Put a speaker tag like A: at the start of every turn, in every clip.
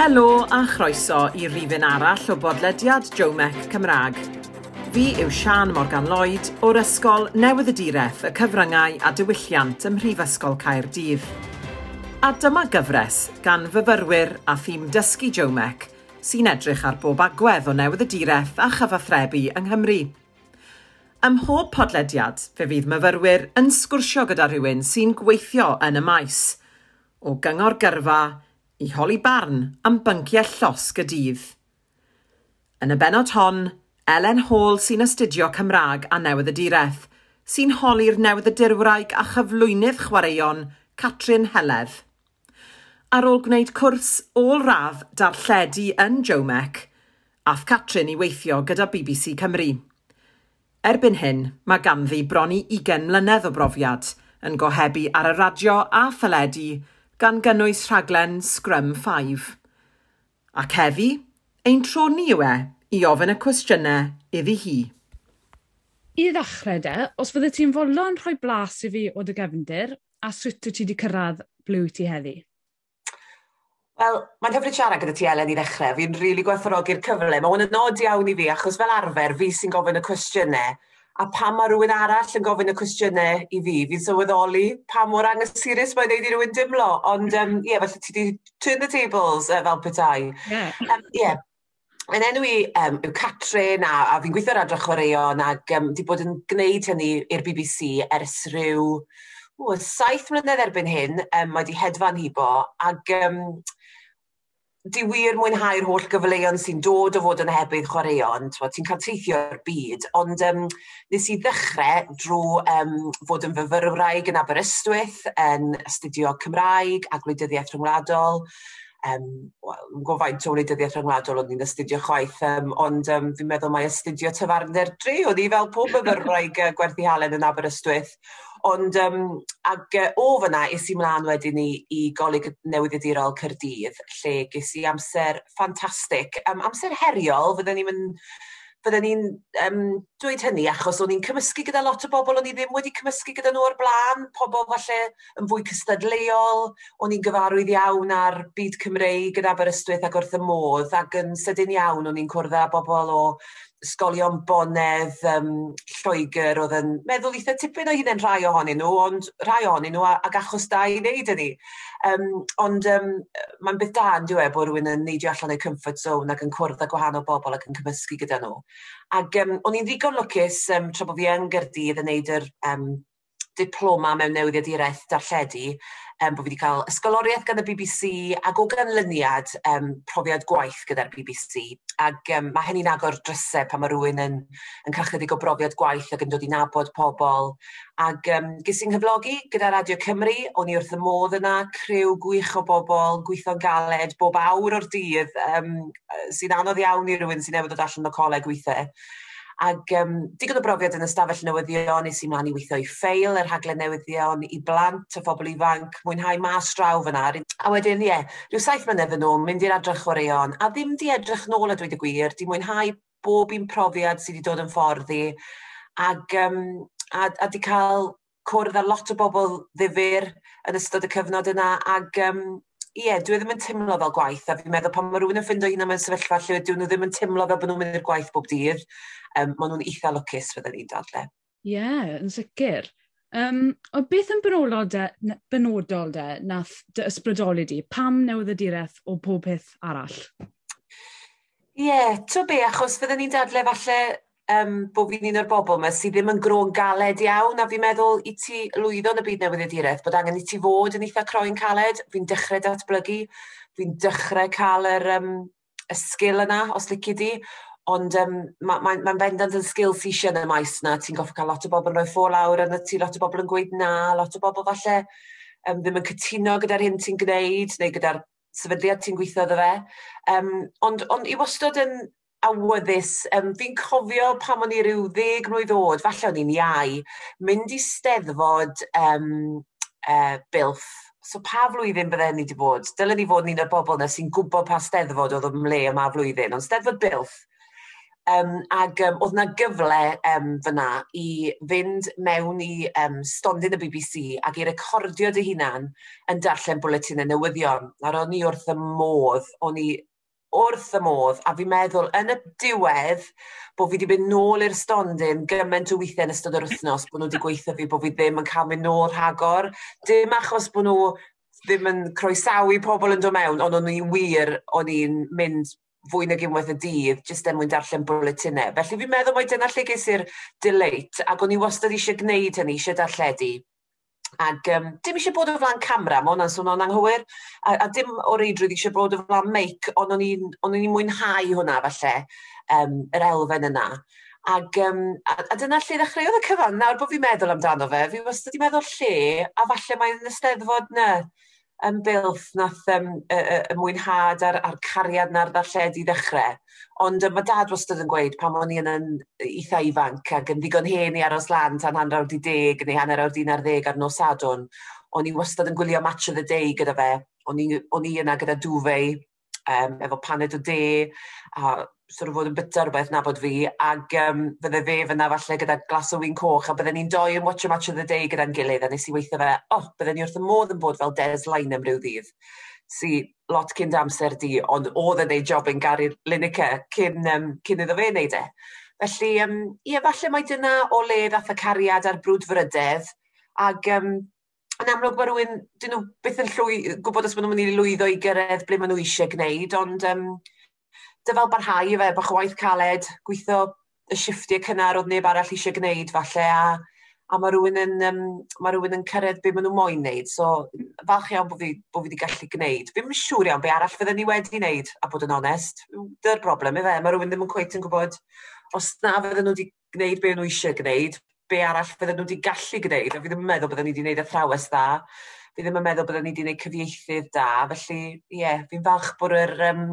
A: Helo a chroeso i rifin arall o bodlediad Jomec Cymraeg. Fi yw Sian Morgan Lloyd o'r Ysgol Newydd y Direth, y Cyfryngau a Diwylliant ym Mhrifysgol Caerdydd. A dyma gyfres gan fyfyrwyr a thîm dysgu Jomec sy'n edrych ar bob agwedd o newydd y direth a chyfathrebu yng Nghymru. Ym mhob podlediad, fe fydd myfyrwyr yn sgwrsio gyda rhywun sy'n gweithio yn y maes, o gyngor gyrfa i holi barn am bynciau llosg y dydd. Yn y benod hon, Elen Hall sy'n astudio Cymraeg a Newyddydureth, sy'n holi'r dirwraig a chyflwynydd chwaraeon Catrin Heledd. Ar ôl gwneud cwrs ôl-radd darlledu yn Jomec, ath Catrin i weithio gyda BBC Cymru. Erbyn hyn, mae ganddi bron i 20 mlynedd o brofiad yn gohebu ar y radio a theledu gan gynnwys rhaglen Scrum 5. Ac heddi, ein troni yw e i ofyn y cwestiynau iddi hi.
B: I ddechrau de, os fydde ti'n fodlon rhoi blas i fi o dy gefndir, a swt ti wedi cyrraedd ble wyt ti heddi?
C: Wel, mae'n hyfryd siarad gyda ti Elen i ddechrau. Fi'n rili really gwerthorogi'r cyfle. Mae hwn yn nod iawn i fi, achos fel arfer, fi sy'n gofyn y cwestiynau a pam mae rhywun arall yn gofyn y cwestiynau i fi, fi'n sylweddoli pa mor angysurus mae'n neud i rhywun dimlo, ond ie, um, yeah, felly ti wedi turn the tables uh, fel petai. Ie. Yeah. Um, yeah. Yn enw i um, yw Catrin a, a fi'n gweithio'r adra chwaraeon ac um, di bod yn gwneud hynny i'r BBC ers rhyw o, saith mlynedd erbyn hyn, um, mae di hedfan hibo, ac um, di wir mwynhau'r holl gyfleon sy'n dod o fod yn hebydd chwaraeon, ti'n cael teithio'r byd, ond um, nes i ddechrau drwy um, fod yn fyfyrwraig yn Aberystwyth, yn astudio Cymraeg a gwleidyddiaeth rhyngwladol, um, well, go faint o wleidyddiaeth rhyngwladol o'n i'n astudio chwaith, um, ond um, fi'n meddwl mae astudio tyfarnder dri, o'n i fel pob myfyrwraig uh, gwerthu halen yn Aberystwyth. Ond, um, ag uh, o fyna, is i mlaen wedyn ni i golyg newyddiadurol Cyrdydd, lle ges i amser ffantastig. Um, amser heriol, fydden ni'n mynd fydden ni'n um, dweud hynny achos o'n i'n cymysgu gyda lot o bobl, o'n i ddim wedi cymysgu gyda nhw o'r blaen, pobl falle yn fwy cystadleuol, o'n i'n gyfarwydd iawn ar byd Cymreig gyda Aberystwyth ac wrth y modd, ac yn sydyn iawn o'n i'n cwrdd â bobl o ysgolion bonedd um, Lloegr oedd yn meddwl eitha tipyn o hyd yn rhai ohonyn nhw, ond rhai ohonyn nhw ag achos da i wneud yni. Um, ond um, mae'n beth da yn diwe bod rhywun yn neidio allan o'i comfort zone ac yn cwrdd â gwahanol bobl ac yn cymysgu gyda nhw. Ac um, o'n i'n ddigon lwcus um, tra bod fi yn Gyrdydd yn neud yr um, diploma mewn newyddiaduraeth darlledu um, bod fi wedi cael ysgoloriaeth gan y BBC ac o ganlyniad um, profiad gwaith gyda'r BBC. Ac um, mae hynny'n agor drysau pan mae rhywun yn, yn cael chydig o brofiad gwaith ac yn dod i nabod pobl. Ac um, ges i'n hyflogi gyda Radio Cymru, o'n i wrth y modd yna, crew gwych o bobl, gweithio'n galed, bob awr o'r dydd, um, sy'n anodd iawn i rhywun sy'n newid o allan o coleg weithiau. Ac um, digon o brofiad yn ystafell newyddion, nes i mlaen i weithio i ffeil, yr rhaglen newyddion i blant, y phobl ifanc, mwynhau mas draw fyna. A wedyn, ie, yeah, rhyw saith mlynedd yn ôl, mynd i'r adrych chwaraeon, a ddim di edrych nôl a dweud y gwir, di mwynhau bob un profiad sydd wedi dod yn fforddi. ac, um, a, a di cael cwrdd â lot o bobl ddifur yn ystod y cyfnod yna, ac um, ie, dwi ddim yn teimlo fel gwaith, a fi'n meddwl pan mae rhywun yn ffindo hynna mewn sefyllfa lle dwi nhw ddim yn teimlo fel bod nhw'n mynd i'r gwaith bob dydd, um, maen nhw'n eitha lwcus fydden ni'n dadle.
B: Ie, yeah, yn sicr. Um, o beth yn benodol de, benodol de nath dy ysbrydoli di? Pam newydd y direth o pob peth arall?
C: Ie, yeah, to be, achos fydden ni'n dadle falle um, bod fi'n un o'r bobl yma sydd ddim yn gro'n galed iawn, a fi'n meddwl i ti lwyddo yn y byd newydd ediraeth, bod angen i ti fod yn eitha croen caled, fi'n dechrau datblygu, fi'n dechrau cael yr, um, y sgil yna, os lici di, ond um, mae'n ma, ma, bendant yn sgil sy'n sian y maes yna, ti'n goffi cael lot o bobl yn rhoi ffôl awr yna, ti, lot o bobl yn gweud na, lot o bobl falle um, ddim yn cytuno gyda'r hyn ti'n gwneud, neu gyda'r sefydliad ti'n gweithio iddo fe. Um, ond, ond i wastad yn awyddus. Um, fi'n cofio pam o'n i ryw ddeg mlynedd oed, falle o'n i'n iau, mynd i steddfod um, uh, bilff So pa flwyddyn bydde ni wedi bod? Dylen ni fod ni'n y bobl na sy'n gwybod pa steddfod oedd ym le yma flwyddyn, ond steddfod bilff. Um, ac um, oedd na gyfle um, fyna i fynd mewn i um, stondin y BBC ac i recordio dy hunan yn darllen bwletin y newyddion. Ar o'n i wrth y modd, o'n i wrth y modd, a fi'n meddwl yn y diwedd bod fi wedi mynd nôl i'r stondin gymaint o weithiau yn ystod yr wythnos bod nhw wedi gweithio fi bod fi ddim yn cael mynd nôl rhagor. Dim achos bod nhw ddim yn croesawu pobl yn dod mewn, ond o'n i'n wir, o'n i'n mynd fwy nag unwaith y dydd, jyst er mwyn darllen bwletinau. Felly fi'n meddwl mai dyna lle ges i'r dileit, ac o'n i wastad eisiau gwneud hynny, eisiau darlledu. Ac um, dim eisiau bod o flaen camera, mae hwnna'n swnio'n anghywir, a, a dim o reidrwydd eisiau bod o flaen meic, ond o'n i'n mwynhau hwnna falle, um, yr elfen yna. Ac, um, a, a dyna lle ddechreuodd y cyfan, nawr bod fi'n meddwl amdano fe, fi wastad wedi meddwl lle, a falle mae'n ysteddfod na yn bylth nath um, y, y, y mwynhad a'r, ar cariad na'r ddarlledu ddechrau. Ond mae dad wastad yn gweud pan o'n i yn, yn eitha ifanc ac yn ddigon hen i aros lan tan hanner awr di deg neu hanner awr un ar ddeg ar nos adwn, o'n i wastad yn gwylio match of the day gyda fe. O'n i yna gyda dwfei, um, efo paned o de, a sort of fod yn byta rhywbeth nabod fi, ac um, fydde fe fyna falle gyda glas o wyn coch, a bydden ni'n doi yn watch a match of the day gyda'n gilydd, a nes i weithio fe, oh, bydden ni wrth y modd yn bod fel Des Line am ryw ddydd sy lot cyn amser di, ond oedd yn ei job yn Gary Lineker cyn, um, cyn iddo fe wneud e. Felly, um, ie, falle mae dyna o le ddath y cariad ar brwdfrydedd, ac um, yn amlwg mae rhywun, dyn nhw byth yn llwy, gwybod os maen nhw'n mynd i lwyddo i gyrraedd ble maen nhw eisiau gwneud, ond um, dyfel barhau i fe, bach o waith caled, gweithio y shifftiau cynnar oedd neb arall eisiau gwneud, falle, a a mae rhywun yn, um, mae rhywun yn cyrraedd be maen nhw moyn wneud. So, falch iawn bod fi, bod fi wedi gallu gwneud. Fi'n siŵr iawn be arall fydden ni wedi wneud, a bod yn onest. Dy'r broblem i fe, mae rhywun ddim yn cweith yn gwybod os na fydden nhw wedi gwneud be nhw eisiau gwneud, be arall fydden nhw wedi gallu gwneud, a fi ddim yn meddwl bydden ni wedi gwneud athrawes dda. Fi ddim yn meddwl bydden ni wedi gwneud cyfieithydd da, felly ie, yeah, fi'n falch bod yr... Um,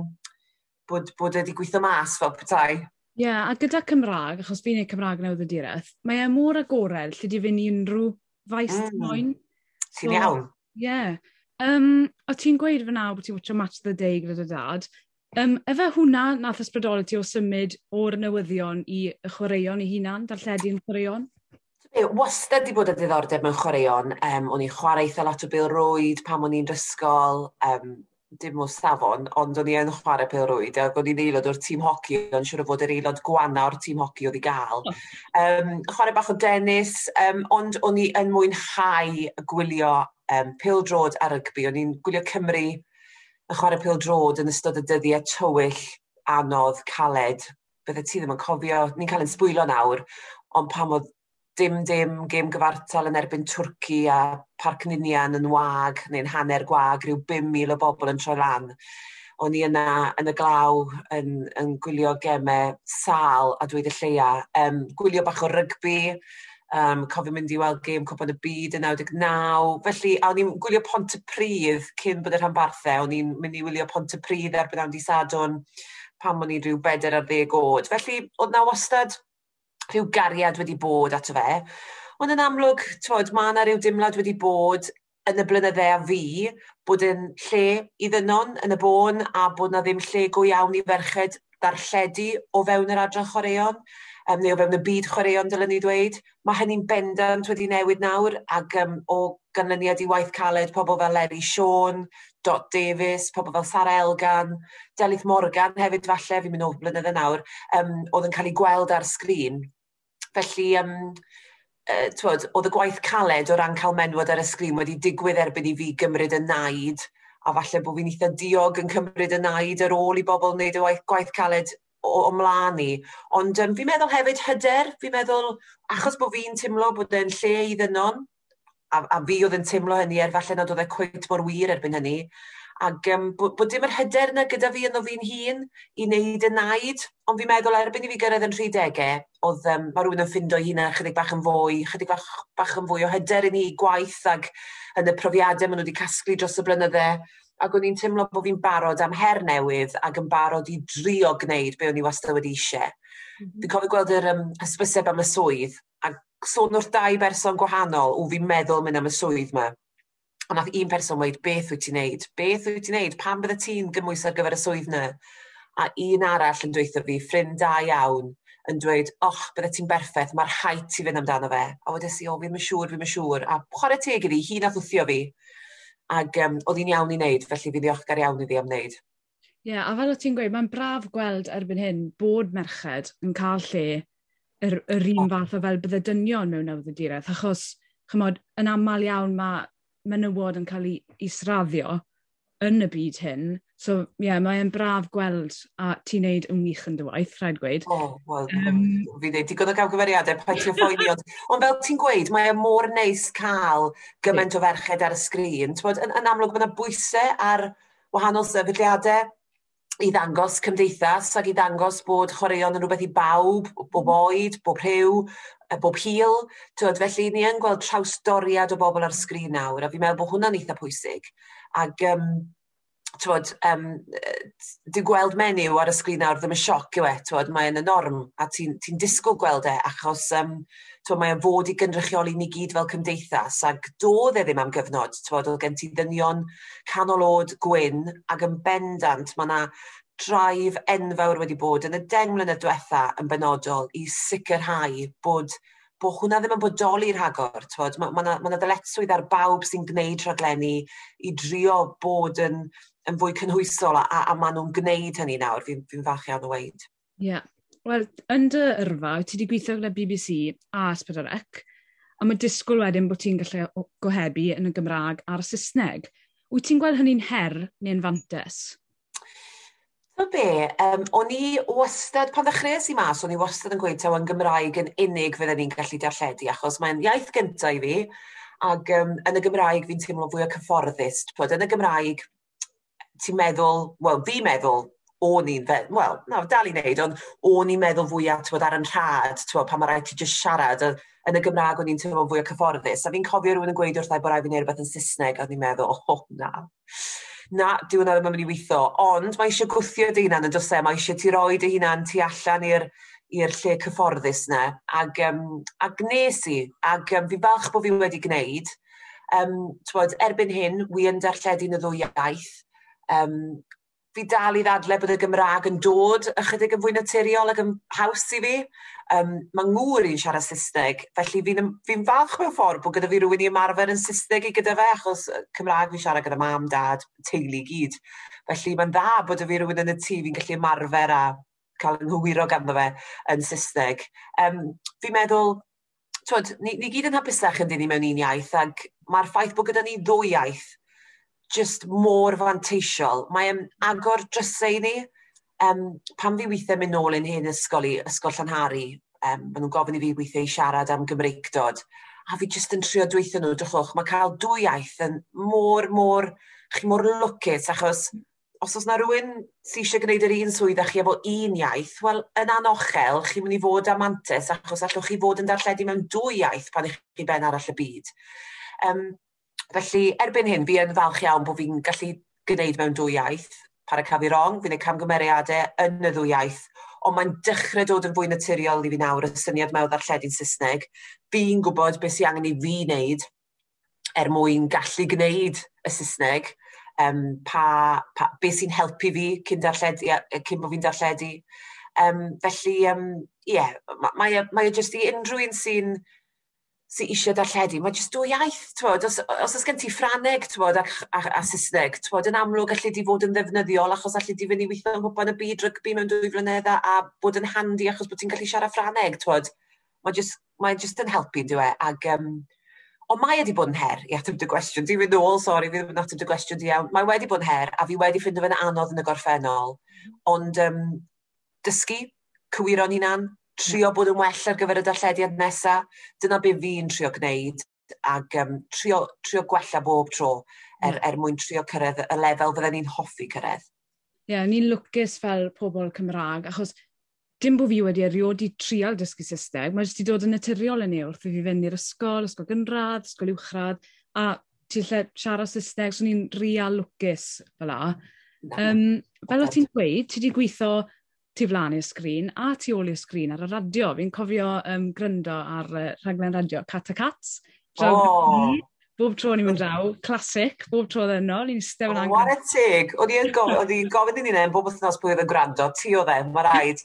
C: bod, bod wedi gweithio mas fel petai.
B: Ie, yeah, a gyda Cymraeg, achos fi'n ei Cymraeg newydd y direth, mae e mor agored lle di fynd i unrhyw faes mm. moyn.
C: Ti'n so, iawn.
B: Ie. Yeah. Um, o ti'n gweud fy nawr bod ti'n watcho Match the Day gyda dy dad. Um, efe hwnna nath ysbrydoli ti o symud o'r newyddion i y chwaraeon i hunan, darlledu'n chwaraeon?
C: Wastad di bod y diddordeb mewn chwaraeon. Um, o'n i'n chwarae eitha lot o bil rwyd pam o'n i'n rysgol. Um, dim o safon, ond o'n i yn chwarae pel rwyd, ac o'n i'n aelod o'r tîm hoci, o'n siŵr o fod yr aelod gwana o'r tîm hoci oedd i gael. Um, chwarae bach o dennis, um, ond o'n i yn mwynhau gwylio um, pel drod a rygbi. O'n i'n gwylio Cymru yn chwarae pel drod yn ystod y dyddiau tywyll, anodd, caled. Bydde ti ddim yn cofio, ni'n cael ein sbwylo nawr, ond pam oedd dim dim gêm gyfartal yn erbyn Twrci a Parc Ninian yn wag neu'n hanner gwag, rhyw 5,000 o bobl yn troi lan. O'n i yna yn y glaw yn, yn gwylio gemau sal a dweud y lleia. Um, gwylio bach o rygbi, um, cofio mynd i weld gêm Cwpan y Byd yn 99. Felly, a o'n i'n gwylio Pont y Pryd cyn bod y rhanbarthau. O'n i'n mynd i wylio Pont y Pryd erbyn awd di sadwn pam o'n i'n rhyw bedair ar ddeg oed. Felly, oedd na wastad rhyw gariad wedi bod ato fe. Ond yn amlwg, twod, mae yna rhyw dimlad wedi bod yn y blynydde a fi bod yn lle i ddynon yn y bôn a bod na ddim lle go iawn i ferched darlledu o fewn yr adran chwaraeon um, neu o fewn y byd chwaraeon dylen ni dweud. Mae hynny'n bendant wedi newid nawr ac um, o ganlyniad i waith caled pobl fel Larry Sean, Dot Davis, pobl fel Sara Elgan, Delith Morgan hefyd falle, fi'n mynd o blynydde nawr, um, oedd yn cael ei gweld ar sgrin Felly, um, uh, twod, oedd y gwaith caled o ran cael menwod ar y sgrin wedi digwydd erbyn i fi gymryd y naid, a falle bod fi'n eitha diog yn cymryd y naid ar ôl i bobl wneud y waith gwaith caled o mlaen i. Ond um, fi'n meddwl hefyd hyder, fi'n meddwl, achos bod fi'n teimlo bod e'n lle i ddynnon, a, a fi oedd yn teimlo hynny er falle nad oedd e cweit mor wir erbyn hynny, Ac um, bod, bod dim yr hyder yna gyda fi ynddo fi'n hun i wneud y naid, ond fi'n meddwl erbyn i fi gyrraedd yn 30au, oedd um, mae rhywun yn ffindo hynna chydig bach yn fwy, chydig bach, bach yn fwy o hyder i ni gwaith ac yn y profiadau maen nhw wedi casglu dros y blynydde. Ac o'n i'n teimlo bod fi'n barod am her newydd ac yn barod i drio gwneud be o'n i wastad wedi eisiau. Mm -hmm. Fi'n cofio gweld yr um, hysbyseb am y swydd, a sôn wrth dau berson gwahanol, o fi'n meddwl mynd am y swydd yma. A nath un person weid, beth wyt ti'n neud? Beth wyt ti'n neud? Pan bydde ti'n gymwys ar gyfer y swydd na? A un arall yn dweithio fi, ffrind da iawn, yn dweud, och, bydde ti'n berffaith, mae'r haid ti fynd amdano fe. A wedes i, o, fi'n siŵr, fi'n siŵr. A chwarae teg i fi, hi nath wthio fi. Ac um, oedd hi'n iawn i wneud, felly fi ddiolchgar iawn i fi am wneud.
B: Ie, yeah, a fel o ti'n gweud, mae'n braf gweld erbyn hyn bod merched yn cael lle yr, yr un fath o fel bydde dynion mewn awdurdiraeth, achos, chymod, yn aml iawn mae menywod yn cael ei israddio yn y byd hyn. So, ie, yeah, mae'n braf gweld a ti'n neud yn wych yn dy waith, rhaid gweud.
C: O, oh, wel, um, fi ddeud, digon o gael gawgyferiadau, pa ti'n ffoeni, ond, ond fel ti'n gweud, mae'n e mor neis cael gymaint o ferched ar y sgrin. Bod, yn, yn amlwg, mae'n bwysau ar wahanol sefydliadau, i ddangos cymdeithas ac i ddangos bod chwaraeon yn rhywbeth i bawb, bob oed, bob rhyw, bob hil. Tywed, felly ni yn gweld trawstoriad o bobl ar sgrin nawr, a fi'n meddwl bod hwnna'n eitha pwysig. Ac um, tywod, um, di gweld menyw ar y sgrin nawr ddim yn sioc yw e, tywod, mae'n y norm, a ti'n ti, disgwyl gweld e, achos um, tywod, mae'n fod i gynrychioli ni gyd fel cymdeithas, ac doedd e ddim am gyfnod, tywod, oedd gen ti ddynion canolod gwyn, ac yn bendant, mae yna draif enfawr wedi bod yn y deng mlynedd diwetha yn benodol i sicrhau bod bod hwnna ddim yn bodoli rhagor. Mae yna ma, ma, ma na ddyletswydd ar bawb sy'n gwneud rhaglenni i drio bod yn yn fwy cynhwysol a, a, a maen nhw'n gwneud hynny nawr, fi'n fi, fach iawn o weid.
B: Ie. Yeah. Wel, yn dy yrfa, ti wedi gweithio gyda BBC a Sbydorec, a mae disgwyl wedyn bod ti'n gallu gohebu yn y Gymraeg a'r Saesneg. Wyt ti'n gweld hynny'n her neu'n fantes?
C: Fy be, um, o'n i wastad, pan ddechreuais i mas, o'n i wastad yn gweud taw yn Gymraeg yn unig fydden ni'n gallu darlledu, achos mae'n iaith gyntaf i fi, ac um, yn y Gymraeg fi'n teimlo fwy o cyfforddus. Twyd, yn y Gymraeg, ti'n meddwl, wel, fi meddwl, o'n i'n fe... Wel, na, dal i wneud, ond o'n i'n meddwl fwy at ar yn rhad, twod, pan mae rhaid ti just siarad, a, yn y Gymraeg o'n i'n teimlo fwy o cyfforddus. A fi'n cofio rhywun yn gweud wrthau bod rhaid fi'n wneud rhywbeth yn Saesneg, a o'n i'n meddwl, oh, na. Na, dyw hwnna ddim yn mynd i weithio. Ond mae eisiau gwthio dy hunan yn dysau, e? mae eisiau ti roi dy hunan tu allan i'r i'r lle cyfforddus yna, ag, um, ag nes i, ag um, fi'n falch bod fi wedi gwneud. Um, twod, erbyn hyn, wi yn darlledu'n y ddwy iaith, Um, fi dal i ddadle bod y Gymraeg yn dod ychydig yn fwy naturiol ac yn haws i fi. Um, mae ngŵr i'n siarad Saesneg, felly fi'n fi falch mewn ffordd bod gyda fi rhywun i ymarfer yn Saesneg i gyda fe, achos Cymraeg fi'n siarad gyda mam, dad, teulu gyd. Felly mae'n dda bod y fi rhywun yn y tŷ fi'n gallu ymarfer a cael yng nghywiro ganddo fe yn Saesneg. Um, fi'n meddwl, twyd, ni, ni gyd yn hapusach yn dyn ni mewn un iaith, ac mae'r ffaith bod gyda ni ddwy iaith just mor fanteisiol. Mae e'n agor drysau ni. Um, pan fi weithiau mynd nôl yn hyn ysgol i ysgol Llanhari, um, maen nhw'n gofyn i fi weithiau i siarad am Gymreigdod. A fi just yn trio dweithio nhw, dychwch, mae cael dwy iaith yn mor, mor, chi mor lwcus, achos os oes yna rhywun sydd eisiau gwneud yr un swydd a chi efo un iaith, wel, yn anochel, chi'n mynd i fod am antes, achos allwch chi fod yn darlledu mewn dwy iaith pan eich chi ben arall y byd. Um, Felly, erbyn hyn, fi yn falch iawn bod fi'n gallu gwneud mewn dwy iaith. Para cafi rong, fi'n ei camgymeriadau yn y ddwy iaith, ond mae'n dechrau dod yn fwy naturiol i fi nawr y syniad mewn ddarlledu'n Saesneg. Fi'n gwybod beth sy'n angen i fi wneud er mwyn gallu gwneud y Saesneg, um, pa, pa, beth sy'n helpu fi cyn, darlledu, cyn bod fi'n darlledu. Um, felly, um, yeah, mae e, o e jyst i unrhyw un sy'n sy'n eisiau darlledu. Mae jyst dwy iaith, twod, os, os oes gen ti Ffraneg twod, a, a, a Saesneg, twod, yn amlwg allu di fod yn ddefnyddiol achos allu di fynd i weithio yn gwybod yn y byd rygbi mewn dwy flynedd a bod yn handi achos bod ti'n gallu siarad Ffraneg. Twod. Mae jyst, mae jyst yn helpu, dwi e. Ag, um, ond mae wedi bod yn her i ateb dy gwestiwn. Di fynd ôl, sori, fi ddim yn ateb dy gwestiwn di iawn. Mae wedi bod yn her, a fi wedi ffindio fe'n anodd yn y gorffennol. Ond um, dysgu, cywiro'n hunan, trio bod yn well ar gyfer y darllediad nesaf. Dyna be fi'n trio gwneud ac um, trio, trio gwella bob tro er, er mwyn trio cyrraedd y lefel fydden ni'n hoffi cyrraedd.
B: Ie, yeah, ni'n lwcus fel pobl Cymraeg, achos dim bod fi wedi erioed i trial dysgu Saesneg, mae jyst i dod yn naturiol yn ei wrth i fi fynd i'r ysgol, ysgol gynradd, ysgol uwchradd, a ti'n lle siarad Saesneg, so ni'n real lwcus fel la. Um, fel o ti'n dweud, ti wedi gweithio tu flaen i'r sgrin a tu ôl i'r sgrin ar y radio. Fi'n cofio um, gryndo ar uh, rhaglen radio Cat a Cats.
C: Oh.
B: Bob tro ni'n mynd draw, clasic, bob tro ddyn nhw, ni'n stef yn
C: oh, What a tig! Oedd i'n gofyn gofyn i ni neu, bob wythnos pwy oedd yn gwrando, ti o dden, mae rhaid.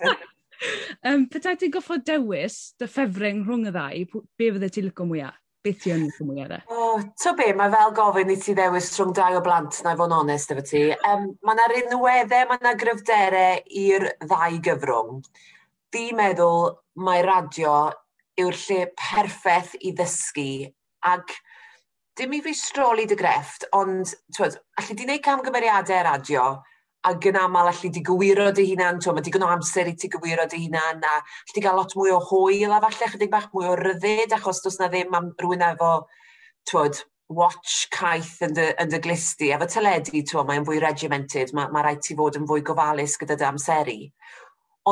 B: um, Petai ti'n goffod dewis dy ffefryn rhwng y ddau, be fydde ti'n lygo mwyaf? Beth yw hynny'n cymwy arall?
C: O, to be, mae fel gofyn i ti ddewis rhwng dau o blant, na i fod yn onest efo ti. Um, mae yna rinweddau, mae yna gryfderau i'r ddau gyfrwng. Di meddwl mae radio yw'r lle perffaith i ddysgu ac dim i fi stroli dy grefft, ond twyd, allu di wneud camgymeriadau radio ac yn aml allu di gywiro dy hunan, t'wo, mae digon o amser i ti gywiro dy hunan a allu di gael lot mwy o hwyl a falle chydig bach mwy o ryddid achos dos na ddim am rhywun efo, t'wod, watch caeth yn dy, yn dy glisti. Efo teledu, t'wo, mae'n fwy regimented, mae, mae rhaid ti fod yn fwy gofalus gyda dy amseru.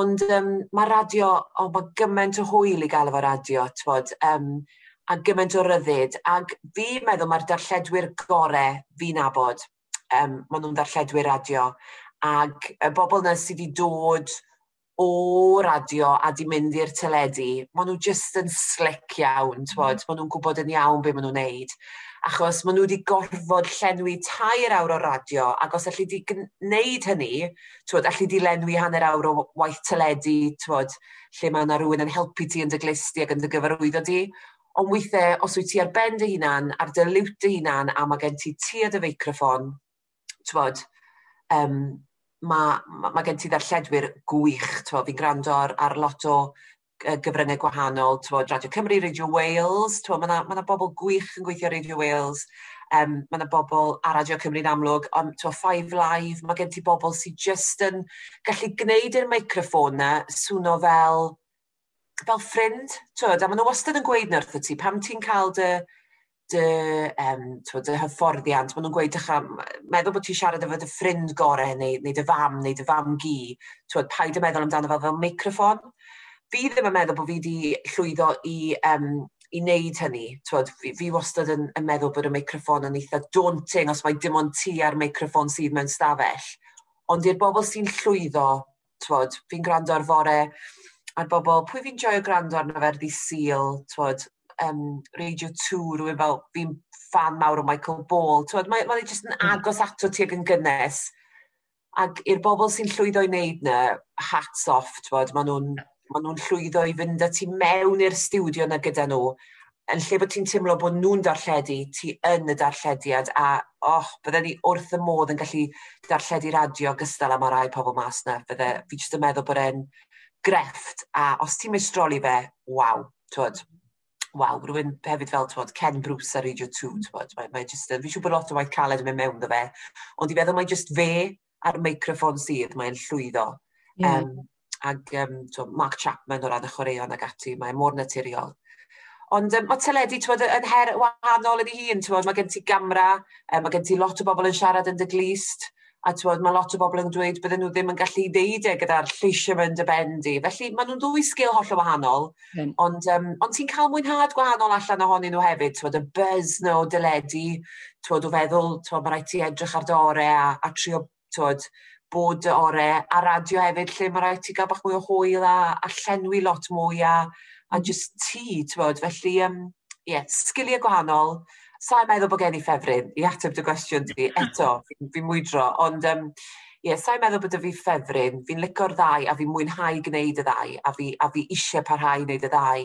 C: Ond um, mae radio, o, oh, mae gymaint o hwyl i gael efo radio, t'wod, um, a gymaint o ryddid. Ac fi meddwl mae'r darlledwyr gorau fi'n abod um, maen nhw'n darlledwyr radio. Ac y bobl yna sydd wedi dod o radio a di mynd i'r teledu, maen nhw just yn slick iawn, mm. Maen nhw'n gwybod yn iawn be maen nhw'n neud. Achos maen nhw wedi gorfod llenwi tair awr o radio, ac os allu di gwneud hynny, twod, allu di lenwi hanner awr o waith teledu, twod, lle mae yna rhywun yn helpu ti yn dy glisti ac yn dy gyfarwyddo di. Ond weithiau, os wyt ti ar ben dy hunan, ar dy liwt dy hunan, a mae gen ti ti a dy feicroffon, twod, um, mae ma, ma gen ti ddarlledwyr gwych, fi'n gwrando ar, ar lot o gyfryngau gwahanol, twod, Radio Cymru, Radio Wales, tywod, mae yna ma, na, ma bobl gwych yn gweithio Radio Wales, um, mae yna bobl ar Radio Cymru'n amlwg, ond twod, Five Live, mae gen ti bobl sydd just yn gallu gwneud i'r microffon na swno fel, fel ffrind, tywod, a maen nhw wastad yn gweud na wrth ti, pam ti'n cael dy, dy, um, twa, dy hyfforddiant. Maen nhw'n gweud, ycha, meddwl bod ti'n siarad efo dy ffrind gorau, neu, neu dy fam, neu dy fam gi. Twa, paid y meddwl amdano fel, fel microfon. Fi ddim yn meddwl bod fi wedi llwyddo i, um, i wneud hynny. Twod, fi, fi wastad yn, yn meddwl bod y microfon yn eitha daunting os mae dim ond ti ar microfon sydd mewn stafell. Ond i'r bobl sy'n llwyddo, fi'n gwrando ar fore, ar bobl, pwy fi'n joio gwrando arno fe, ddi Sil, twod, um, Radio 2, rhywun fel, fi'n fan mawr o Michael Ball. Twod, mae, mae jyst yn hmm. agos ato ti ag yn gynnes. Ac i'r bobl sy'n llwyddo i wneud na, hats off, twod, maen nhw'n ma nhw llwyddo i fynd â ti mewn i'r stiwdio na gyda nhw. Yn lle bod ti'n teimlo bod nhw'n darlledu, ti yn y darllediad, a oh, bydde ni wrth y modd yn gallu darlledu radio gystal am y rai pobl mas na. Bydde, fi jyst yn meddwl bod e'n grefft, a os ti'n mistroli fe, waw, twod, waw, rhywun hefyd fel, twod, Ken Bruce ar Radio 2, twod, mae, mae just, fi siw bod lot o waith caled yn mynd mewn dda fe, ond i feddwl mae just fe ar meicroffon sydd, mae'n llwyddo. Yeah. Um, ag um, twa, Mark Chapman o ran y chwaraeon ag ati, mae'n mor naturiol. Ond um, mae teledu twod, yn her wahanol yn ei hun, twod, mae gen ti gamra, um, mae gen ti lot o bobl yn siarad yn dy glist, a tywod, mae lot o bobl yn dweud bydden nhw ddim yn gallu neud e gyda'r lleisio mewn dy bendi. Felly, maen nhw'n dwy sgil holl o wahanol, mm. ond, um, ond ti'n cael mwynhad gwahanol allan ohonyn nhw hefyd, tywod, y buzz na o dyledu, tywod, o feddwl, tywod, mae rhaid ti edrych ar dy ore a, a trio, tywod, bod dy ore a radio hefyd, lle mae rhaid ti gael bach mwy o hwyl a, a llenwi lot mwy a, a hmm. just ti, tywod, felly, um, yeah, sgiliau gwahanol, Sa'n meddwl bod gen i ffefryn. I ateb dy gwestiwn di eto, fi'n fi mwydro, ond um, ie, yeah, sa'n meddwl bod fi ffefryn, fi'n licio'r ddau a fi'n mwynhau gwneud y ddau a fi, a fi eisiau parhau wneud y ddau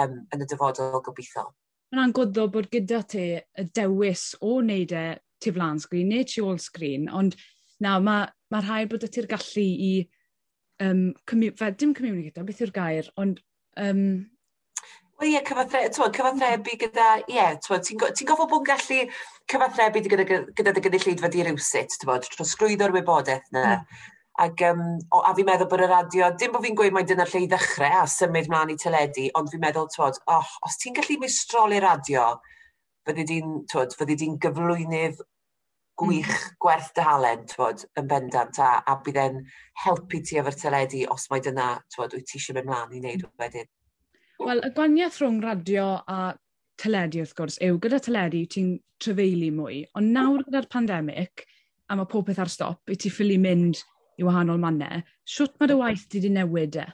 C: um, yn y dyfodol gobeithio.
B: Mae'n gwyddo bod gyda ti y dewis o wneud e tu flan sgrin neu tu ôl sgrin, ond na, mae ma rhaid bod y ti'r gallu i um, fe, dim communicator, beth yw'r gair, ond um,
C: Wel ie, cyfathre, cyfathrebu gyda, ie, yeah, ti'n ti gofod bod yn gallu cyfathrebu gyda, gyda dy gynulleidfa di rywsit, ti'n bod, trosglwyddo'r wybodaeth na. Mm. Ac, um, o, a fi'n meddwl bod y radio, dim bod fi'n gweud mai dyna lle i ddechrau a symud mlaen i teledu, ond fi'n meddwl, twod, oh, os ti'n gallu mistroli radio, fyddi di'n, twod, fyddi di'n gyflwynydd gwych mm. gwerth dy halen, twod, yn bendant, a, a bydd e'n helpu ti efo'r teledu os mai dyna, twod, wyt ti eisiau mynd mlaen i wneud wedyn.
B: Wel, y gwaniaeth rhwng radio a teledu wrth gwrs yw, gyda teledu ti'n trefeili mwy, ond nawr gyda'r pandemig, a mae popeth ar stop, i ti ffili mynd i wahanol mannau, siwt mae dy waith ti wedi newid e?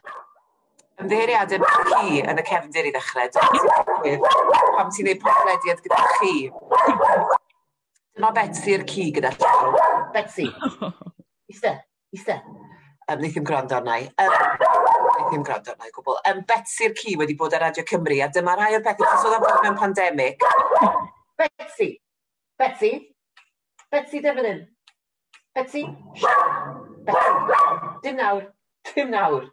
C: Ymddeheiriadau chi yn y cefndir i ddechrau. Pam ti'n gwneud podlediad gyda chi. Dyma Betsy Betsy'r ci gyda llaw. Betsy. Iste, iste. Um, Nid yw'n gwrando arna i. Um, Daeth ni'n gwrando arna i gwbl. Um, Betsy'r ci wedi bod ar Radio Cymru, a dyma rai o'r bethau, os oedd am bod mewn pandemig. Betsy. Betsy. Betsy defyd yn. Betsy. Betsy. Dim nawr. Dim nawr.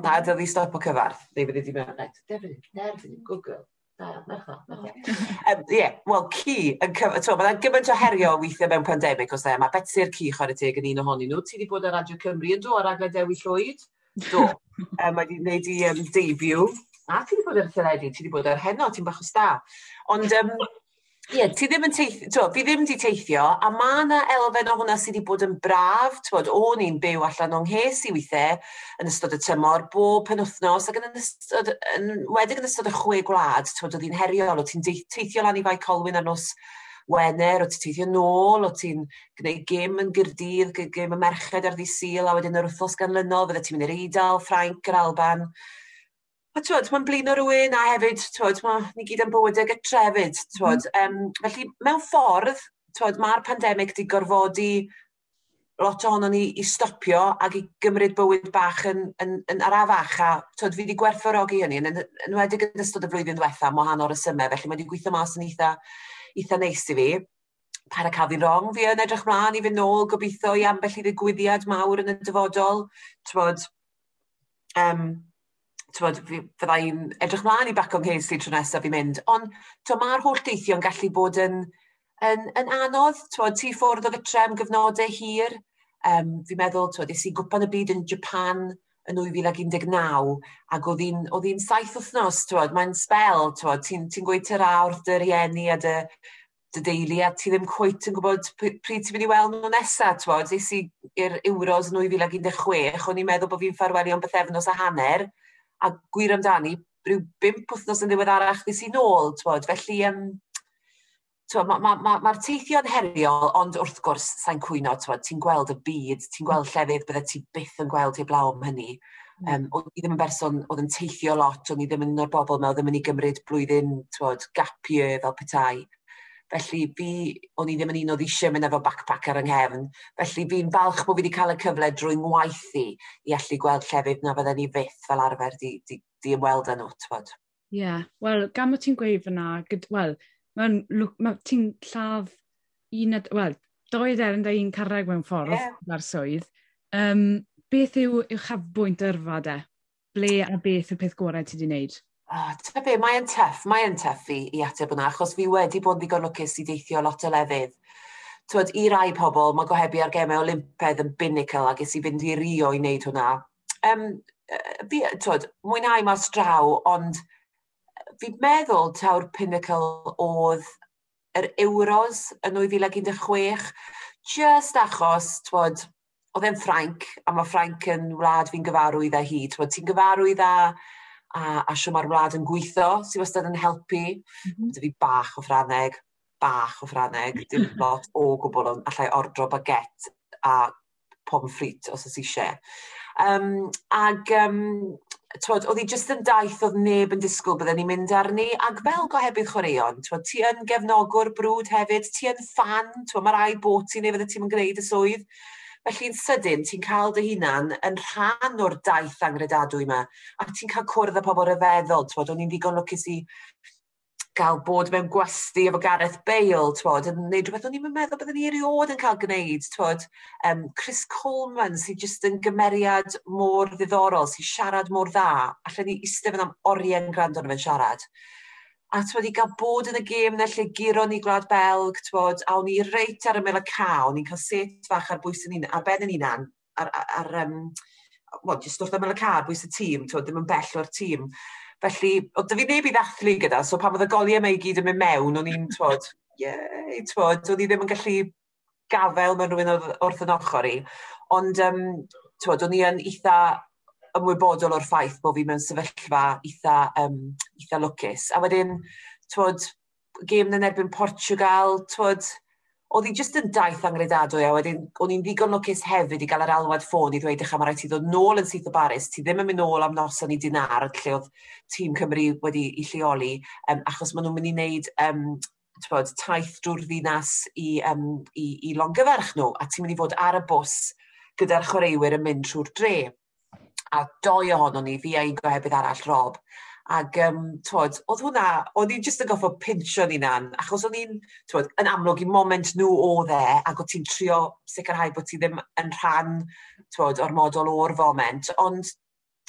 C: Na, dyl i stop o cyfarth. Neu fydd wedi mewn. Defyd, defyd, good girl. Ie, wel, ci, yn cyfnod, mae yna gymaint o herio weithiau mewn pandemig, os e, mae Betsy'r ci chwarae teg yn un ohonyn nhw. Ti wedi bod ar Radio Cymru yn do, ar agla Dewi Llwyd? Do. um, mae wedi gwneud i um, debut. A ti wedi bod ar y teledu, ti wedi bod ar heno, ti'n bach o sta. Ond um, Ie, ti ddim yn teithio, fi ddim wedi teithio, a mae yna elfen o hwnna sydd wedi bod yn braf, twod, o'n i'n byw allan o'n hes i weithiau, yn ystod y tymor, bob penwthnos, ac yn, ystod, yn wedig yn ystod y chwe gwlad, twod, oedd hi'n heriol, o ti'n teithio lan i fai colwyn ar nos Wener, o ti'n teithio nôl, o ti'n gwneud gym yn gyrdydd, gym y merched ar ddi sil, a wedyn yr wythnos ganlynol, fydde ti'n mynd i'r Eidal, Ffrainc, yr Alban, A twyd, mae'n blin o rhywun a hefyd, twod, mae ni gyd yn bywydau gytrefyd, twod. Mm. Um, felly, mewn ffordd, twod, mae'r pandemig di gorfodi lot ohono ni i stopio ac i gymryd bywyd bach yn, yn, yn arafach. A twod, fi wedi gwerthfawrogi hynny, yn yn, yn wedi ystod y flwyddyn diwetha, mae hanner y symau, felly mae wedi gweithio mas yn eitha, eitha neis i fi par a cael cafu rong fi yn edrych mlaen i fynd nôl gobeithio i ambell i ddigwyddiad mawr yn y dyfodol. Twod, um, tywod, fydda i'n edrych mlaen i bac o'n Casey tro nesaf i mynd, ond mae'r holl deithio'n gallu bod yn, yn, yn anodd, tywod, ti ffwrdd o gytre am gyfnodau hir, um, fi'n meddwl, tywod, ys i gwpan y byd yn Japan yn 2019, ac oedd hi'n saith wythnos, mae'n spel, ti'n ti, ti gweud ty'r awr, dy rieni a dy, dy deulu, a ti ddim cwyt yn gwybod pryd ti'n mynd i weld nhw nesaf, tywod, ys i i'r Euros yn 2016, o'n i'n meddwl bod fi'n ffarwelio'n bythefnos a hanner, a gwir amdani, rhyw bimp wythnos yn ddiweddarach ddys i nôl, twod. Felly, um, mae'r ma, ma, ma, teithio'n heriol, ond wrth gwrs, sa'n cwyno, ti'n gweld y byd, ti'n gweld llefydd bydde ti byth yn gweld ei blaw am hynny. Um, o'n i ddim yn berson oedd yn teithio lot, o'n i ddim yn un o'r bobl mewn, ddim yn ei gymryd blwyddyn twod, gap fel petai. Felly fi, o'n i ddim yn un oedd eisiau mynd efo backpacker yng nghefn. Felly fi'n falch bod fi wedi cael y cyfle drwy ngwaith i i allu gweld llefydd na fydden ni fyth fel arfer di, di, di ymweld â nhw,
B: tywod. Ie, yeah. wel, gan o ti'n gweud fyna, wel, mae'n ma, ti'n lladd un, wel, doi dderen da un carreg mewn ffordd yeah. ar swydd. Um, beth yw chafbwynt yrfa de? Ble a beth y peth gorau ti wedi wneud?
C: Oh, ta be, mae e'n teff, mae e'n teff i, i ateb hwnna, achos fi wedi bod yn ddigon lwcus i deithio lot o lefydd. Twyd, i rai pobl, mae gohebu ar gemau Olympedd yn binnical ac ys i fynd i Rio i wneud hwnna. Um, fi, twyd, mwynhau mas draw, ond fi'n meddwl taw'r pinnacle oedd yr Euros yn 2016, just achos, twyd, oedd e'n Ffrainc, a mae Ffrainc yn wlad fi'n gyfarwydd â hi. Twyd, ti'n gyfarwydd â a, a siw mae'r wlad yn gweithio, sydd wastad yn helpu. Mm -hmm. Dyfu bach o Ffraneg, bach o Ffraneg, dim lot o gwbl ond allai ordro baget a pom ffrit os oes eisiau. Um, ag, um, twod, oedd hi jyst yn daith oedd neb yn disgwyl byddwn ni'n mynd arni, ac fel gohebydd chwaraeon, twod, ti yn gefnogwr brwd hefyd, ti yn fan, twod, mae rai bot ti neu fydde ti'n gwneud y swydd. Felly'n sydyn, ti'n cael dy hunan yn rhan o'r daith angredadwy yma, a ti'n cael cwrdd â pobl ryfeddol, twod, o'n i'n ddigon lwcus i gael bod mewn gwesti efo Gareth Bale, twod, yn neud rhywbeth o'n i'n meddwl byddwn ni eriod yn cael gwneud, twod. Um, Chris Coleman, sy'n just yn gymeriad mor ddiddorol, sy'n siarad mor dda, allan ni eistedd yn am orien gwrando fe'n siarad a twod, i gael bod yn y gêm na lle giro ni Gwlad Belg, twod, a o'n i reit ar y mel y ca, o'n i'n cael set fach ar bwys yn un, ar ben yn unan, ar, ar, ar um, well, just wrth ymlaen y car, bwys y tîm, twod, ddim yn bell o'r tîm. Felly, oedd fi neb i ddathlu gyda, so pan oedd y goliau mae i gyd yn mynd mewn, o'n i'n, twod, yeah, twod, o'n i ddim yn gallu gafel mewn rhywun wrth yn ochr i. Ond, um, twod, o'n i yn eitha ymwybodol o'r ffaith bod fi mewn sefyllfa eitha, um, eitha lwcus. A wedyn, twod, gêm yn erbyn Portugal, twod, oedd hi jyst yn daith angredadwy a wedyn o'n i'n ddigon lwcus hefyd i gael yr alwad ffôn i ddweud eich am rhaid ti ddod nôl yn syth o baris, ti ddim yn mynd nôl am noson i dinar lle oedd tîm Cymru wedi i lleoli um, achos maen nhw'n mynd i wneud um, bod, taith drwy'r ddinas i, um, i, i longyferch nhw a ti'n mynd i fod ar y bws gyda'r chwaraewyr yn mynd trwy'r dre a doi ohono ni, fi a un gohebydd arall, Rob. Ac, um, twod, oedd hwnna, o'n i'n jyst yn goffo pinsio ni an, achos o'n i'n, twod, yn amlwg i moment nhw e, o dde, ac oedd ti'n trio sicrhau bod ti ddim yn rhan, twod, o'r model o'r foment, ond,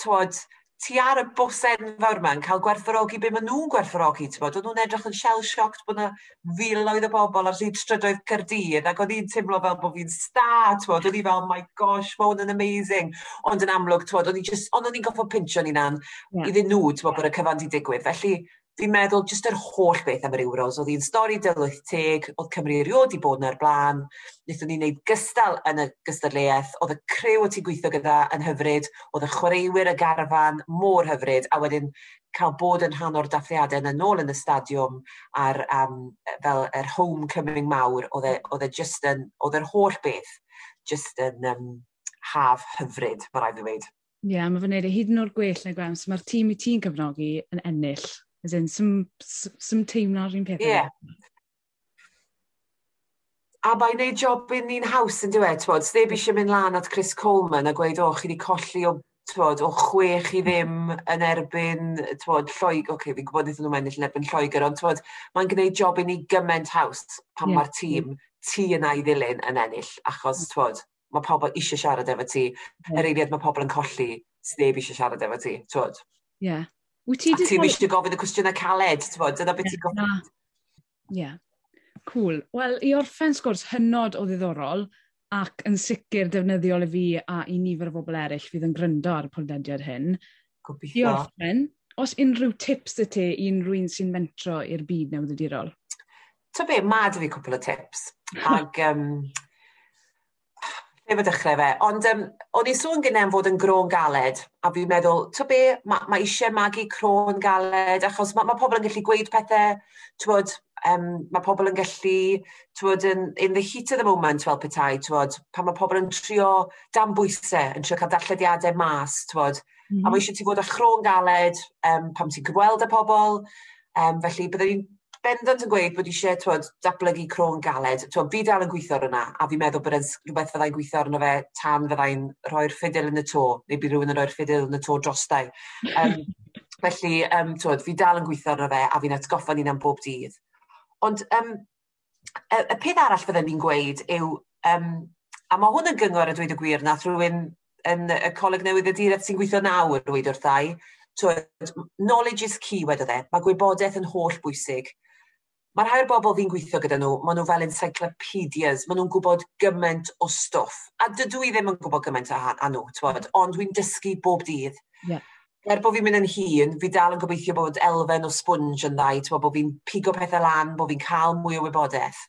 C: twod, ti ar y bws enfawr yma yn cael gwerthfawrogi be maen nhw'n gwerthfawrogi, ti'n bod? Oedd nhw'n edrych yn shell-shocked bod yna filoedd o bobl ar hyd strydoedd Cyrdydd, ac oedd hi'n teimlo fel bod fi'n star, ti'n bod? Oedd hi fel, oh my gosh, mae hwn yn amazing. Ond yn amlwg, ti'n bod, oedd hi'n goffo ond o'n i'n pinch o'n i'n an, yeah. iddyn nhw, ti'n bod, bod y cyfan di digwydd. Felly, fi'n meddwl jyst yr holl beth am yr Euros. Oedd hi'n stori dylwyth teg, oedd Cymru erioed i bod na'r blaen, wnaethon ni wneud gystal yn y gystadleuaeth, oedd y crew o ti gweithio gyda yn hyfryd, oedd y chwaraewyr y garfan mor hyfryd, a wedyn cael bod yn rhan o'r dathliadau yn ôl yn y stadiwm ar um, fel yr er homecoming mawr, oedd e, e just yn, oedd yr holl beth just yn um, haf hyfryd, mae rhaid i ddweud.
B: Ie, yeah, mae fe'n neud y hyd yn o'r gwell na gwan, so mae'r tîm i ti'n cyfnogi yn ennill. As in, some, sy'n teimlo'r rhywun peth. Ie. Yeah.
C: A mae'n neud jobyn ni'n haws yn dweud, twod, sneb eisiau mm. mynd lan at Chris Coleman a gweud, o, oh, chi wedi colli o, twod, o chwech i ddim yn erbyn, twod, Lloeg, oce, okay, fi'n gwybod iddyn nhw'n ennill yn erbyn Lloegr, ond twod, mae'n gwneud job jobyn ni gymaint haws pan yeah. mae'r tîm, ti yna i ddilyn yn ennill, achos, mm. twod, mae pobl eisiau siarad efo ti, yr eiliad mae pobl yn colli, sneb eisiau siarad efo ti, twod.
B: Ie, yeah.
C: Wyt ti... A ti eisiau gofyn y cwestiynau caled, ti'n bod? Dyna beth ti'n gofyn.
B: Ie. Cool. Wel, i orffen sgwrs hynod o ddiddorol ac yn sicr defnyddiol i fi a i nifer o bobl eraill fydd yn gryndo ar y podlediad hyn.
C: Gobeithio.
B: I orffen, os unrhyw tips y ti i unrhyw un sy'n mentro i'r byd newyddiadurol?
C: Ta be, ma dy fi cwpl o tips. Ac um, lle fe dechrau fe. Ond um, o'n i sôn gynnau fod yn gro'n galed, a fi'n meddwl, to be, mae ma eisiau magu cro'n galed, achos mae ma pobl yn gallu gweud pethau, tywod, um, mae pobl yn gallu, tywod, in, in the heat of the moment, fel petai, tywod, pan mae pobl yn trio dan bwysau, yn trio cael darllediadau mas, tywod, mm. -hmm. a mhm. mae eisiau ti fod â chro'n galed um, pam ti'n gweld y pobl, um, felly byddwn ni'n bendant yn gweud bod eisiau twod, datblygu cro'n galed. Twod, fi dal yn gweithio ar yna, a fi'n meddwl bod e'n rhywbeth fyddai'n gweithio arno fe tan fyddai'n rhoi'r ffidil yn y to, neu bydd rhywun yn rhoi'r ffidil yn y to drostau. Um, felly, um, twod, fi dal yn gweithio arno fe, a fi'n atgoffa ni'n am bob dydd. Ond um, y, y peth arall fyddai'n ni'n gweud yw, um, a mae hwn yn gyngor y dweud y gwir, nath rhywun yn y coleg newydd y direct sy'n gweithio nawr dweud wrthau, Twyd, knowledge is key, wedodd e. Mae gwybodaeth yn holl bwysig mae'r rhai o'r bobl fi'n gweithio gyda nhw, maen nhw fel encyclopedias, maen nhw'n gwybod gymaint o stwff. A dydw i ddim yn gwybod gymaint a nhw, twod, ond dwi'n dysgu bob dydd. Yeah. Er bod fi'n mynd yn hun, fi dal yn gobeithio bod elfen o sponge yn ddau, twod, bod fi'n pigo pethau lan, bod fi'n cael mwy o wybodaeth.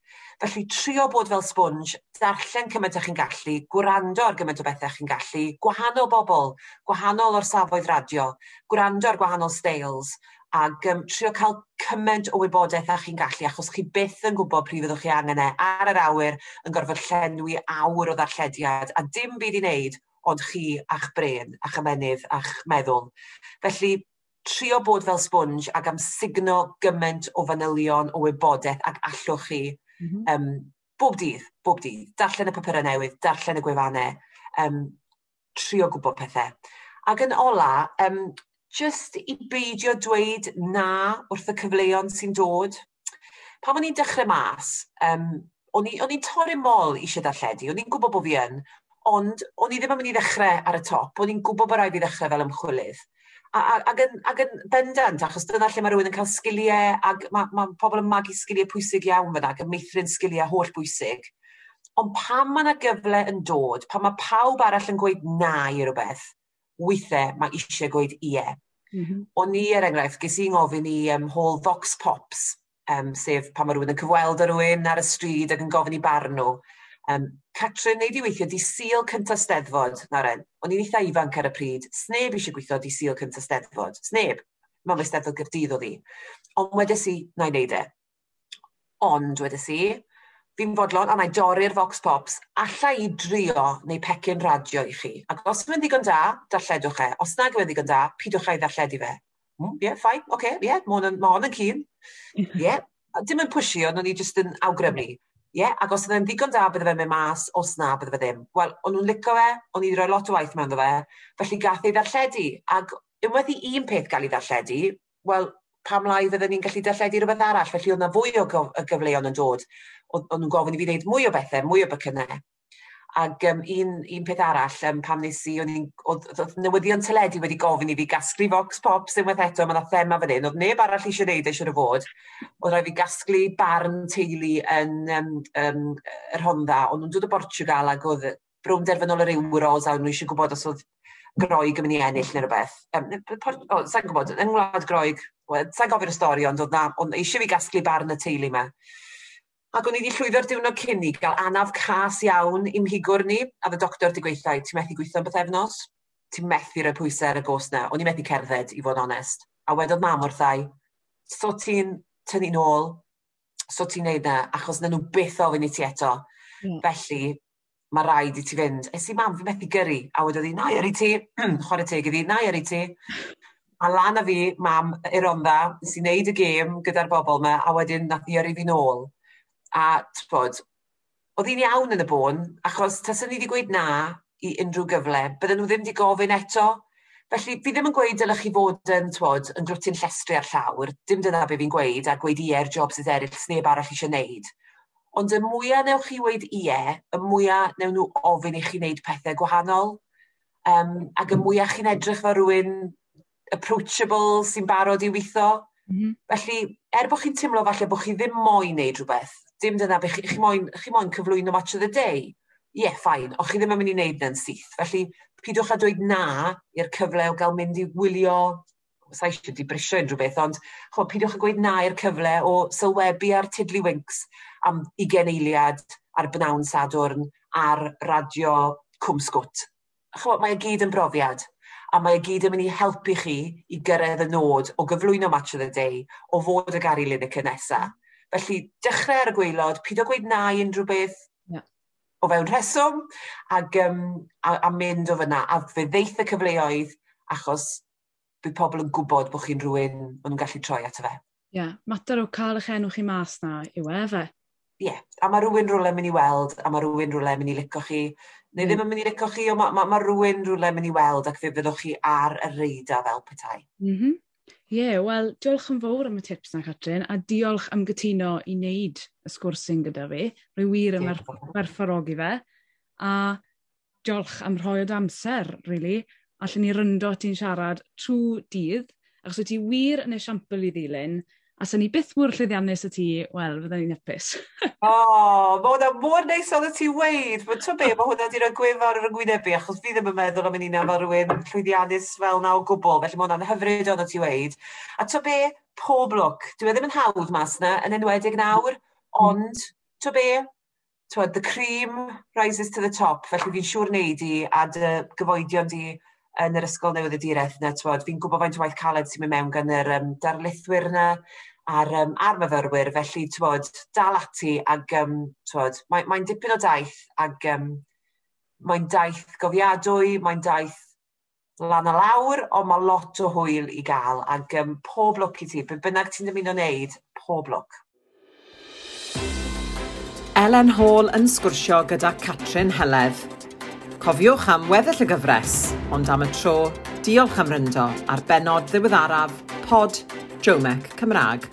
C: Felly trio bod fel sponge, darllen cymaint â chi'n gallu, gwrando ar gymaint o bethau chi'n gallu, gwahanol bobl, gwahanol o'r safoedd radio, gwrando ar gwahanol styles, Ac um, trio cael cymaint o wybodaeth a chi'n gallu, achos chi byth yn gwybod pryd fyddwch chi angen e. Ar yr awyr yn gorfod llenwi awr o ddarllediad, a dim byd i wneud, ond chi a'ch bren, a'ch ymenydd, a'ch meddwl. Felly, trio bod fel sponge ac am sugno gymaint o fanylion o wybodaeth ac allwch chi mm -hmm. um, bob dydd, bob dydd, darllen y papurau newydd, darllen y gwefannau, um, trio gwybod pethau. Ac yn ola, um, just i beidio dweud na wrth y cyfleon sy'n dod. Pan o'n i'n dechrau mas, um, o'n i'n torri mol eisiau darlledu, o'n i'n gwybod bod fi yn, ond o'n i ddim yn mynd i ddechrau ar y top, o'n i'n gwybod bod rhaid i ddechrau fel ymchwilydd. Ac, yn, ac yn bendant, achos dyna lle mae rhywun yn cael sgiliau, ac mae ma pobl yn magu sgiliau pwysig iawn fyna, ac yn meithrin sgiliau holl bwysig. Ond pam mae yna gyfle yn dod, pam mae pawb arall yn gweud na i rhywbeth, weithiau mae eisiau gweud ie. Mm -hmm. O'n i, er enghraifft, ges i'n ngofyn i um, hôl Vox Pops, um, sef pan mae rhywun yn cyfweld â rhywun ar y stryd ac yn gofyn i barn nhw. Um, Catrin, neud i weithio di sil cyntaf steddfod, na ren. O'n i'n eitha ifanc ar y pryd. Sneb eisiau gweithio di sil cyntaf steddfod. Sneb. Mae'n fe steddfod gyrdydd o ddi. Ond wedes i, na i neud e. Ond wedes i, fi'n fodlon a na i dorri'r Vox Pops, alla i drio neu pecyn radio i chi. Ac os yw ddigon da, darlledwch e. Os nag yw ddigon da, pidwch e i ddarlledu fe. Hmm, ie, Mm, yeah, fine, oce, okay, ie, yeah, mae hon yn cyn. Ie, Yeah, dim yn pwysi, ond o'n i jyst yn awgrymu. Ie, yeah, ac os oedd ddigon da, bydde fe'n mynd mas, os na, bydde fe ddim. Wel, o'n nhw'n licio fe, o'n i wedi rhoi lot o waith mewn fe, felly gath ei ddarlledu. Ac unwaith i un peth gael ei ddarlledu, wel, pam lai fydden ni'n gallu darlledu rhywbeth arall, felly oedd yna fwy o gof, gyfleon yn dod. O'n nhw'n gofyn i fi wneud mwy o bethau, mwy o bycynnau. Ac um, un, un peth arall, um, pam nes i, oedd newyddion teledu wedi gofyn i fi gasglu Vox Pops unwaith eto, mae'n thema fan hyn, oedd neb arall eisiau gwneud eisiau y fod. Oedd rhaid fi gasglu barn teulu yn um, um, yr Honda, ond nhw'n dod o Portugal ac oedd brown derfynol yr euros a nhw eisiau gwybod os oedd groig yn mynd i ennill neu rhywbeth. Um, oh, sa'n gwybod, yng Ngwlad Groeg, well, sa'n gofio'r stori, ond oedd na, ond eisiau fi gasglu barn y teulu yma. Ac o'n i wedi llwyddo'r diwrnod cyn i gael anaf cas iawn i'm higwr ni, a fy doctor di gweithio, ti'n methu gweithio beth bythefnos? Ti'n methu rhoi pwysau ar y gos na. O'n i methu cerdded, i fod onest. A wedodd mam o'r thai, so ti'n tynnu nôl, so ti'n neud na, achos na nhw byth ofyn i ti eto. Mm. Felly, mae rhaid i ti fynd. Es i mam, fi methu gyrru. A wedodd hi, na i ar i ti. Chwarae teg iddi, na i ar i ti. A lan a fi, mam, i'r onda, nes i wneud y gêm gyda'r bobl yma, a wedyn nath i ar i fi nôl. A, tbod, oedd hi'n iawn yn y bôn, achos tasyn ni wedi gweud na i unrhyw gyfle, bydden nhw ddim wedi gofyn eto. Felly, fi ddim yn gweud dylech chi fod yn, twod, yn glwtyn llestri ar llawr, dim dyna be fi'n gweud, a gweud i er job sydd eraill, sneb arall eisiau wneud. Ond y mwyaf newch chi weid ie, y mwyaf newn nhw ofyn i chi wneud pethau gwahanol. Um, ac y mwyaf chi'n edrych fel rhywun approachable sy'n barod i weithio. Mm -hmm. Felly, er bod chi'n teimlo falle bod chi ddim moyn wneud rhywbeth, dim dyna beth chi, chi, moyn, chi moyn cyflwyno match of the day, ie, yeah, ffain, o chi ddim yn mynd i wneud na'n syth. Felly, pidwch a dweud na i'r cyfle o gael mynd i wylio sa eisiau di brisio unrhyw beth, ond chwa, peidiwch â gweud na i'r cyfle o sylwebu ar Tidli Winks am 20 eiliad ar Bnawn Sadwrn ar radio Cwmsgwt. Chwa, mae y gyd yn brofiad a mae y gyd yn mynd i helpu chi i gyrraedd y nod o gyflwyno Match of the Day o fod y Gary Lineker nesaf. Felly, dechrau ar y gweilod, pyd o gweud na i unrhyw beth yeah. o fewn rheswm, ac, um, a, a mynd o fyna, a fe ddeith y cyfleoedd, achos bydd pobl yn gwybod bod chi'n rhywun maen nhw'n gallu troi ato fe.
B: Ie, yeah, mater o cael eich enw chi mas na yw e fe.
C: Ie, yeah. a mae rhywun rhywle mynd i weld, a mae rhywun rhywle mynd i licio chi, neu mm. ddim yn mynd i licio mm. chi, ond mae ma, ma rhywun rhywle mynd i weld ac fe fyddwch chi ar y reida fel petai.
B: Mm -hmm. Ie, yeah, wel, diolch yn fawr am y tips na, Catrin, a diolch am gytuno i wneud y sgwrsyn gyda fi. Rwy wir yn werthfarogi fe. A diolch am rhoi o amser, really allan ni ryndo ti'n siarad trwy dydd, achos wyt ti wir yn esiampl i ddilyn, a sy'n ni byth mwy'r llyddiannus y ti, wel, fydden ni'n hapus.
C: o, oh, mae hwnna mor neis oedd y ti weid. Mae ti'n be, mae hwnna di'r gwefar yr yngwynebu, achos fi ddim yn meddwl am un fel rhywun llwyddiannus fel na o gwbl, felly mae hwnna'n hyfryd oedd y ti weid. A ti'n be, pob lwc. Dwi e ddim yn hawdd mas na, yn enwedig nawr, ond, ti'n be, tywed, the cream rises to the top, felly fi'n siŵr neud i a dy gyfoedion di yn yr ysgol newydd y direth yna, fi'n gwybod faint o waith caled sy'n mynd mewn gan yr um, darlithwyr yna a'r, um, a'r myfyrwyr, felly, twod, dal ati ag, um, mae'n mae dipyn o daith ag um, mae'n daith gofiadwy, mae'n daith lan a lawr, ond mae lot o hwyl i gael ac um, pob lwc i ti, be bynnag ti'n dymuno wneud, pob lwc.
A: Elen Hall yn sgwrsio gyda Catrin Heledd, Cofiwch am weddill y gyfres, ond am y tro, diolch am ryndo ar benod ddiweddaraf Pod Jomec Cymraeg.